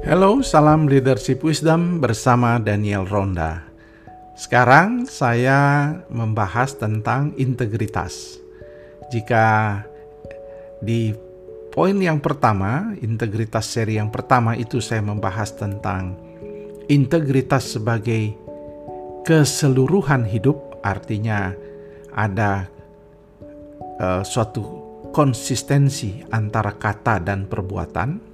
Hello, salam leadership wisdom bersama Daniel Ronda. Sekarang saya membahas tentang integritas. Jika di poin yang pertama, integritas seri yang pertama itu saya membahas tentang integritas sebagai keseluruhan hidup, artinya ada uh, suatu konsistensi antara kata dan perbuatan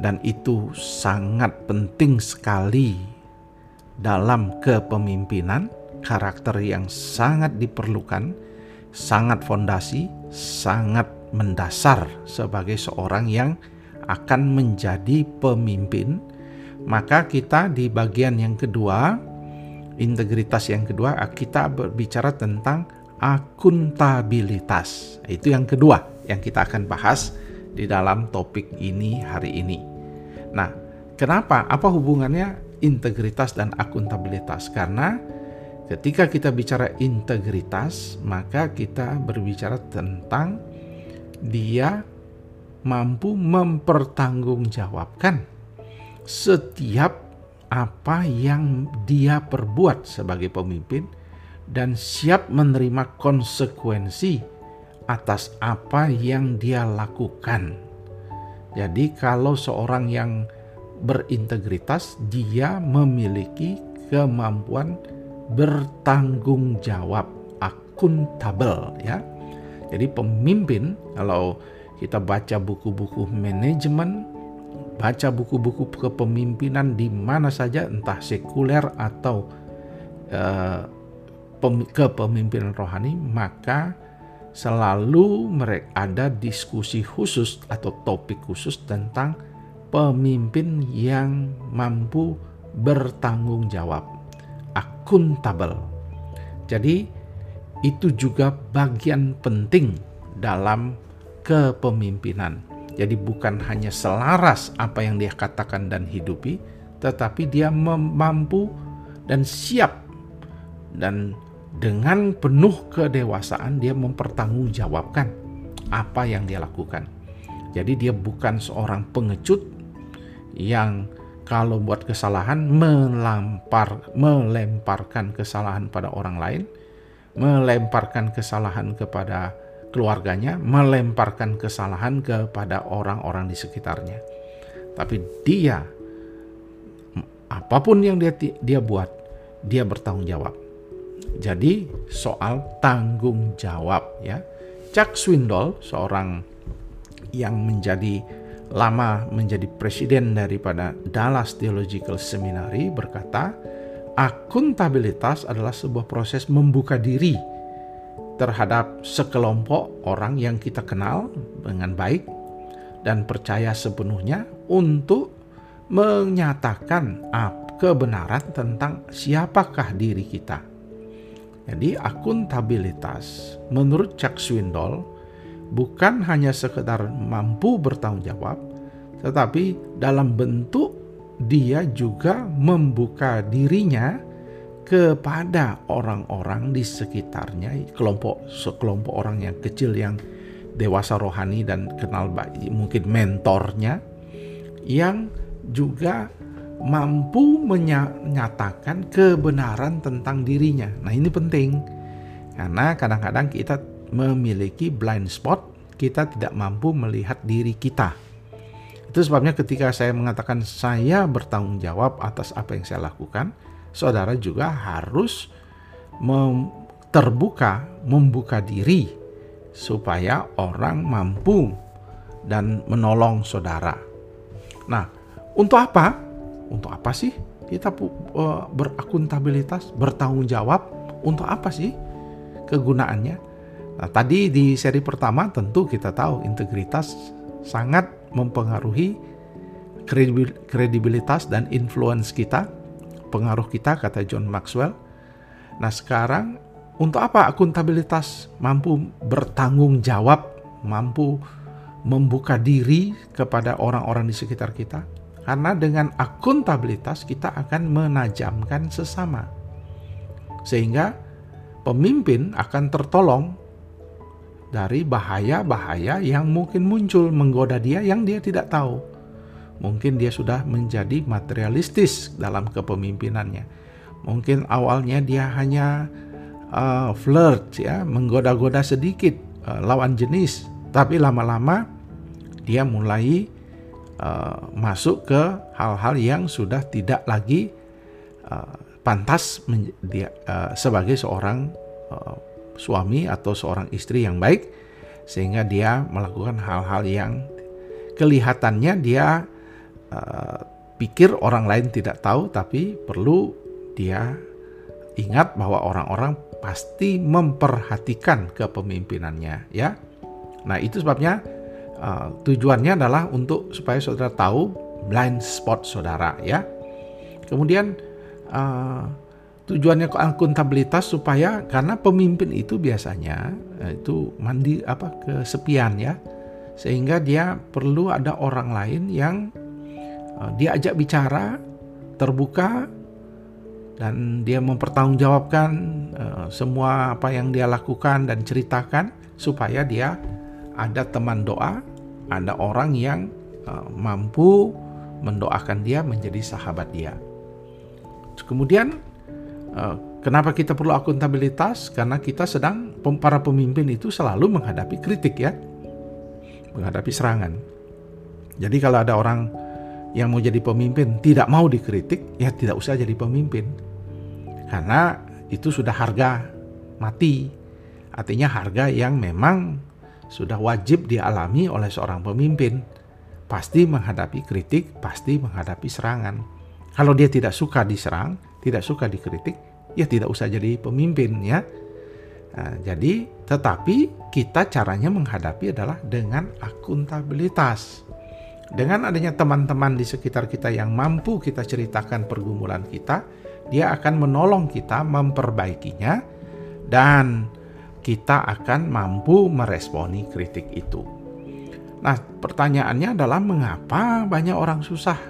dan itu sangat penting sekali dalam kepemimpinan karakter yang sangat diperlukan sangat fondasi sangat mendasar sebagai seorang yang akan menjadi pemimpin maka kita di bagian yang kedua integritas yang kedua kita berbicara tentang akuntabilitas itu yang kedua yang kita akan bahas di dalam topik ini hari ini. Nah, kenapa? Apa hubungannya integritas dan akuntabilitas? Karena ketika kita bicara integritas, maka kita berbicara tentang dia mampu mempertanggungjawabkan setiap apa yang dia perbuat sebagai pemimpin dan siap menerima konsekuensi atas apa yang dia lakukan. Jadi, kalau seorang yang berintegritas, dia memiliki kemampuan bertanggung jawab, akuntabel, ya. Jadi, pemimpin, kalau kita baca buku-buku manajemen, baca buku-buku kepemimpinan di mana saja, entah sekuler atau uh, kepemimpinan rohani, maka selalu mereka ada diskusi khusus atau topik khusus tentang pemimpin yang mampu bertanggung jawab, akuntabel. Jadi itu juga bagian penting dalam kepemimpinan. Jadi bukan hanya selaras apa yang dia katakan dan hidupi, tetapi dia mampu dan siap dan dengan penuh kedewasaan dia mempertanggungjawabkan apa yang dia lakukan. Jadi dia bukan seorang pengecut yang kalau buat kesalahan melampar melemparkan kesalahan pada orang lain, melemparkan kesalahan kepada keluarganya, melemparkan kesalahan kepada orang-orang di sekitarnya. Tapi dia apa pun yang dia dia buat, dia bertanggung jawab jadi soal tanggung jawab ya. Chuck Swindoll seorang yang menjadi lama menjadi presiden daripada Dallas Theological Seminary berkata, akuntabilitas adalah sebuah proses membuka diri terhadap sekelompok orang yang kita kenal dengan baik dan percaya sepenuhnya untuk menyatakan kebenaran tentang siapakah diri kita. Jadi akuntabilitas menurut Chuck Swindoll bukan hanya sekedar mampu bertanggung jawab, tetapi dalam bentuk dia juga membuka dirinya kepada orang-orang di sekitarnya, kelompok sekelompok orang yang kecil yang dewasa rohani dan kenal mungkin mentornya yang juga mampu menyatakan kebenaran tentang dirinya. Nah, ini penting karena kadang-kadang kita memiliki blind spot, kita tidak mampu melihat diri kita. Itu sebabnya ketika saya mengatakan saya bertanggung jawab atas apa yang saya lakukan, saudara juga harus mem terbuka, membuka diri supaya orang mampu dan menolong saudara. Nah, untuk apa? Untuk apa sih kita uh, berakuntabilitas, bertanggung jawab? Untuk apa sih kegunaannya? Nah, tadi di seri pertama tentu kita tahu integritas sangat mempengaruhi kredibilitas dan influence kita, pengaruh kita kata John Maxwell. Nah, sekarang untuk apa akuntabilitas mampu bertanggung jawab, mampu membuka diri kepada orang-orang di sekitar kita? Karena dengan akuntabilitas kita akan menajamkan sesama. Sehingga pemimpin akan tertolong dari bahaya-bahaya yang mungkin muncul menggoda dia yang dia tidak tahu. mungkin dia sudah menjadi materialistis dalam kepemimpinannya. Mungkin awalnya dia hanya uh, flirt ya, menggoda-goda sedikit uh, lawan jenis, tapi lama-lama dia mulai uh, masuk ke hal-hal yang sudah tidak lagi uh, pantas dia, uh, sebagai seorang uh, suami atau seorang istri yang baik sehingga dia melakukan hal-hal yang kelihatannya dia uh, pikir orang lain tidak tahu tapi perlu dia ingat bahwa orang-orang pasti memperhatikan kepemimpinannya ya. Nah, itu sebabnya uh, tujuannya adalah untuk supaya saudara tahu blind spot saudara ya. Kemudian uh, tujuannya akuntabilitas supaya karena pemimpin itu biasanya uh, itu mandi apa kesepian ya sehingga dia perlu ada orang lain yang uh, diajak bicara terbuka dan dia mempertanggungjawabkan uh, semua apa yang dia lakukan dan ceritakan supaya dia ada teman doa, ada orang yang uh, mampu mendoakan dia menjadi sahabat dia. Kemudian uh, kenapa kita perlu akuntabilitas? Karena kita sedang para pemimpin itu selalu menghadapi kritik ya menghadapi serangan. Jadi kalau ada orang yang mau jadi pemimpin tidak mau dikritik, ya tidak usah jadi pemimpin. Karena itu sudah harga mati. Artinya harga yang memang sudah wajib dialami oleh seorang pemimpin. Pasti menghadapi kritik, pasti menghadapi serangan. Kalau dia tidak suka diserang, tidak suka dikritik, ya tidak usah jadi pemimpin ya. Nah, jadi tetapi kita caranya menghadapi adalah dengan akuntabilitas. Dengan adanya teman-teman di sekitar kita yang mampu kita ceritakan pergumulan kita, dia akan menolong kita memperbaikinya dan kita akan mampu meresponi kritik itu. Nah, pertanyaannya adalah mengapa banyak orang susah?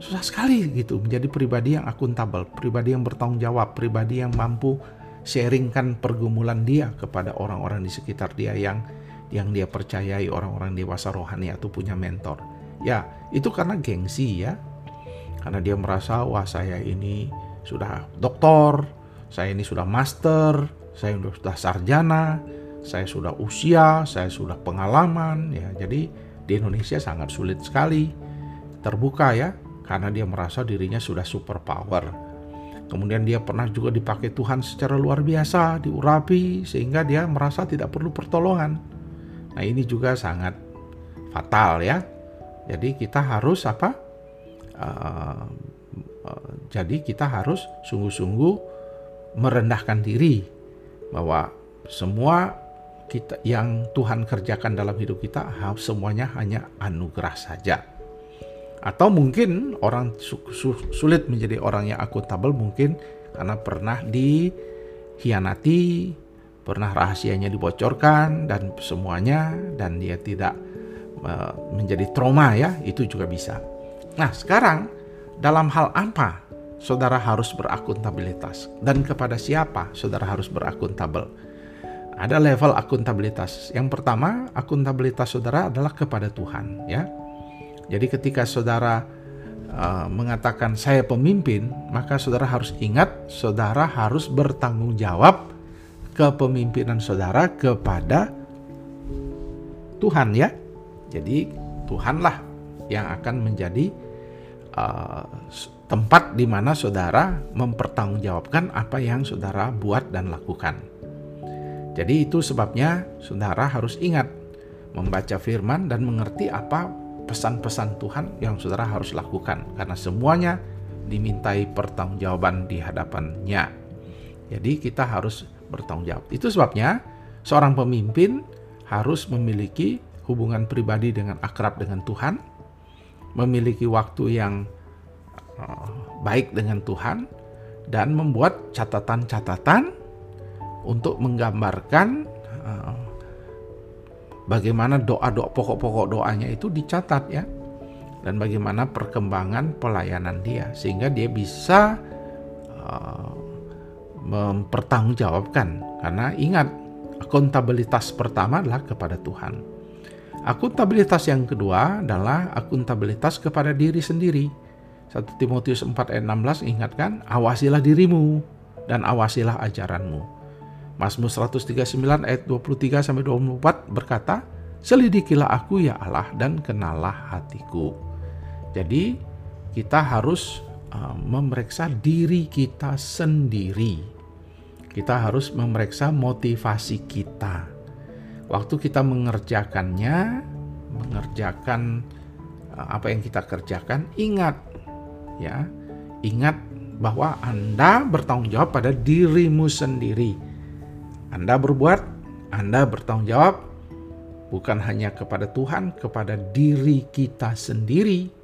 Susah sekali gitu menjadi pribadi yang akuntabel, pribadi yang bertanggung jawab, pribadi yang mampu sharingkan pergumulan dia kepada orang-orang di sekitar dia yang yang dia percayai orang-orang dewasa rohani atau punya mentor. Ya, itu karena gengsi ya. Karena dia merasa wah saya ini sudah doktor, saya ini sudah master, saya sudah sarjana, saya sudah usia, saya sudah pengalaman ya. Jadi di Indonesia sangat sulit sekali terbuka ya karena dia merasa dirinya sudah super power Kemudian dia pernah juga dipakai Tuhan secara luar biasa, diurapi sehingga dia merasa tidak perlu pertolongan. Nah, ini juga sangat fatal ya. Jadi kita harus apa? Uh, uh, jadi kita harus sungguh-sungguh merendahkan diri bahwa semua kita yang Tuhan kerjakan dalam hidup kita semuanya hanya anugerah saja. Atau mungkin orang sulit menjadi orang yang akuntabel mungkin karena pernah dihianati, pernah rahasianya dibocorkan dan semuanya dan dia tidak menjadi trauma ya, itu juga bisa. Nah, sekarang dalam hal apa saudara harus berakuntabilitas dan kepada siapa saudara harus berakuntabel? Ada level akuntabilitas. Yang pertama, akuntabilitas saudara adalah kepada Tuhan, ya jadi ketika saudara uh, mengatakan saya pemimpin, maka saudara harus ingat saudara harus bertanggung jawab kepemimpinan saudara kepada Tuhan ya. Jadi Tuhanlah yang akan menjadi uh, tempat di mana saudara mempertanggungjawabkan apa yang saudara buat dan lakukan. Jadi itu sebabnya saudara harus ingat membaca firman dan mengerti apa pesan-pesan Tuhan yang saudara harus lakukan karena semuanya dimintai pertanggungjawaban di hadapannya. Jadi kita harus bertanggung jawab. Itu sebabnya seorang pemimpin harus memiliki hubungan pribadi dengan akrab dengan Tuhan, memiliki waktu yang uh, baik dengan Tuhan dan membuat catatan-catatan untuk menggambarkan uh, bagaimana doa-doa pokok-pokok doanya itu dicatat ya dan bagaimana perkembangan pelayanan dia sehingga dia bisa uh, mempertanggungjawabkan karena ingat akuntabilitas pertama adalah kepada Tuhan. Akuntabilitas yang kedua adalah akuntabilitas kepada diri sendiri. 1 Timotius 4 ayat 16 ingatkan, awasilah dirimu dan awasilah ajaranmu. Mazmur 139 ayat 23 sampai 24 berkata, Selidikilah aku ya Allah dan kenalah hatiku. Jadi kita harus uh, memeriksa diri kita sendiri. Kita harus memeriksa motivasi kita waktu kita mengerjakannya, mengerjakan eh, apa yang kita kerjakan, ingat ya, ingat bahwa Anda bertanggung jawab pada dirimu sendiri. Anda berbuat, Anda bertanggung jawab bukan hanya kepada Tuhan, kepada diri kita sendiri.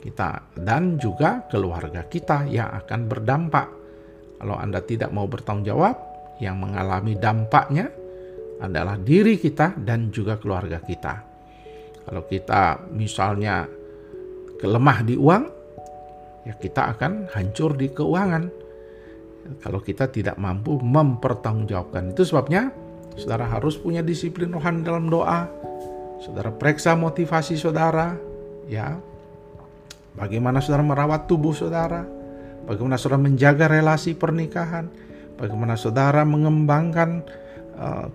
Kita dan juga keluarga kita yang akan berdampak. Kalau Anda tidak mau bertanggung jawab, yang mengalami dampaknya adalah diri kita dan juga keluarga kita. Kalau kita misalnya kelemah di uang, ya kita akan hancur di keuangan. Kalau kita tidak mampu mempertanggungjawabkan. Itu sebabnya saudara harus punya disiplin rohani dalam doa. Saudara periksa motivasi saudara, ya. Bagaimana saudara merawat tubuh saudara? Bagaimana saudara menjaga relasi pernikahan? Bagaimana saudara mengembangkan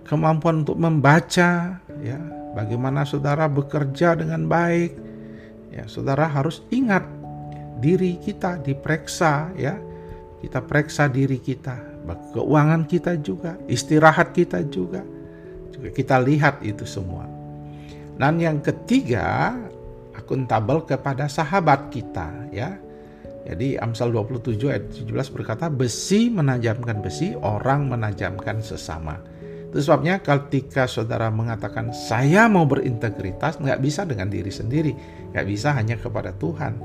kemampuan untuk membaca, ya, bagaimana saudara bekerja dengan baik, ya, saudara harus ingat diri kita diperiksa, ya, kita periksa diri kita, keuangan kita juga, istirahat kita juga, juga kita lihat itu semua. Dan yang ketiga, akuntabel kepada sahabat kita, ya. Jadi Amsal 27 ayat 17 berkata besi menajamkan besi, orang menajamkan sesama. Itu sebabnya ketika saudara mengatakan saya mau berintegritas, nggak bisa dengan diri sendiri, nggak bisa hanya kepada Tuhan,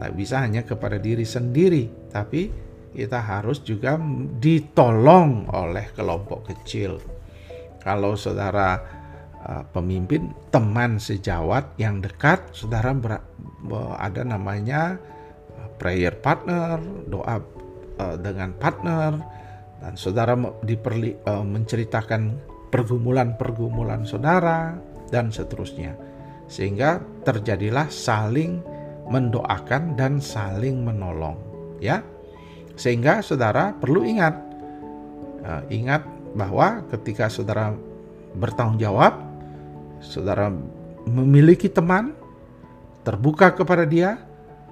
nggak bisa hanya kepada diri sendiri, tapi kita harus juga ditolong oleh kelompok kecil. Kalau saudara uh, pemimpin, teman sejawat yang dekat, saudara ada namanya uh, prayer partner, doa uh, dengan partner, dan saudara diperli, uh, menceritakan pergumulan-pergumulan saudara dan seterusnya. Sehingga terjadilah saling mendoakan dan saling menolong ya. Sehingga saudara perlu ingat uh, ingat bahwa ketika saudara bertanggung jawab saudara memiliki teman terbuka kepada dia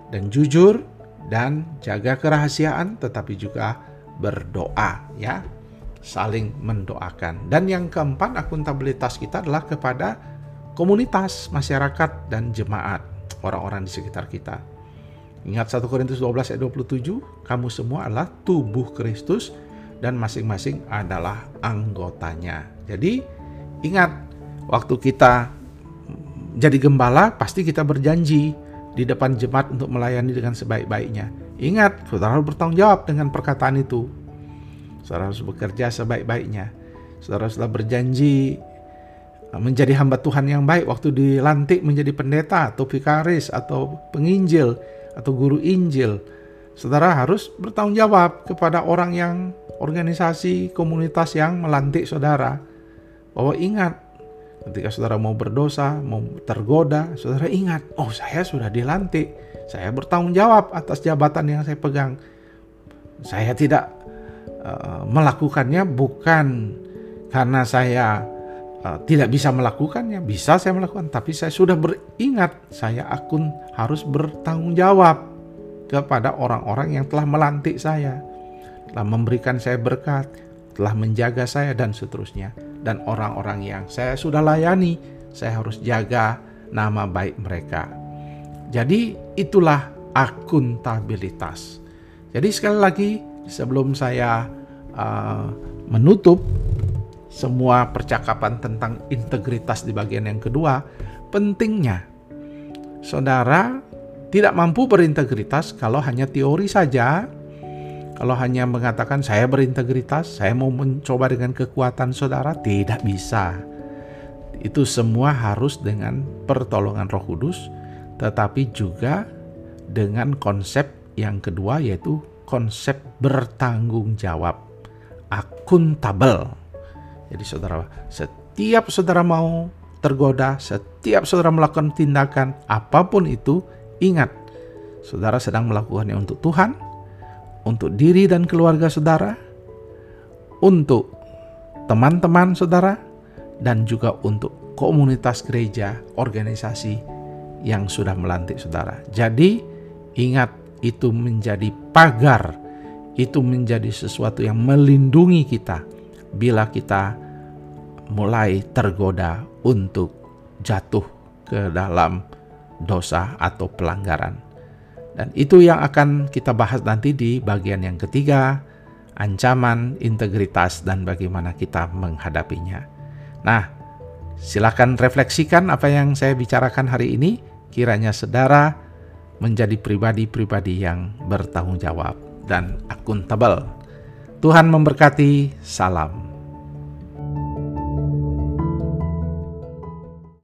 dan jujur dan jaga kerahasiaan tetapi juga berdoa ya. Saling mendoakan. Dan yang keempat akuntabilitas kita adalah kepada komunitas masyarakat dan jemaat orang-orang di sekitar kita. Ingat 1 Korintus 12 ayat 27 kamu semua adalah tubuh Kristus dan masing-masing adalah anggotanya. Jadi ingat waktu kita jadi gembala pasti kita berjanji di depan jemaat untuk melayani dengan sebaik-baiknya Ingat, saudara harus bertanggung jawab dengan perkataan itu. Saudara harus bekerja sebaik-baiknya. Saudara sudah berjanji uh, menjadi hamba Tuhan yang baik waktu dilantik menjadi pendeta atau vikaris atau penginjil atau guru Injil. Saudara harus bertanggung jawab kepada orang yang organisasi komunitas yang melantik saudara bahwa ingat ketika saudara mau berdosa, mau tergoda, saudara ingat, oh saya sudah dilantik saya bertanggung jawab atas jabatan yang saya pegang. Saya tidak uh, melakukannya bukan karena saya uh, tidak bisa melakukannya, bisa saya melakukan, tapi saya sudah beringat saya akun harus bertanggung jawab kepada orang-orang yang telah melantik saya, telah memberikan saya berkat, telah menjaga saya dan seterusnya. Dan orang-orang yang saya sudah layani, saya harus jaga nama baik mereka. Jadi itulah akuntabilitas. Jadi sekali lagi sebelum saya uh, menutup semua percakapan tentang integritas di bagian yang kedua, pentingnya saudara tidak mampu berintegritas kalau hanya teori saja. Kalau hanya mengatakan saya berintegritas, saya mau mencoba dengan kekuatan saudara, tidak bisa. Itu semua harus dengan pertolongan Roh Kudus tetapi juga dengan konsep yang kedua yaitu konsep bertanggung jawab, akuntabel. Jadi saudara, setiap saudara mau tergoda, setiap saudara melakukan tindakan apa pun itu, ingat, saudara sedang melakukannya untuk Tuhan, untuk diri dan keluarga saudara, untuk teman-teman saudara, dan juga untuk komunitas gereja, organisasi yang sudah melantik saudara. Jadi, ingat itu menjadi pagar, itu menjadi sesuatu yang melindungi kita bila kita mulai tergoda untuk jatuh ke dalam dosa atau pelanggaran. Dan itu yang akan kita bahas nanti di bagian yang ketiga, ancaman integritas dan bagaimana kita menghadapinya. Nah, silakan refleksikan apa yang saya bicarakan hari ini, kiranya saudara menjadi pribadi-pribadi yang bertanggung jawab dan akuntabel. Tuhan memberkati, salam.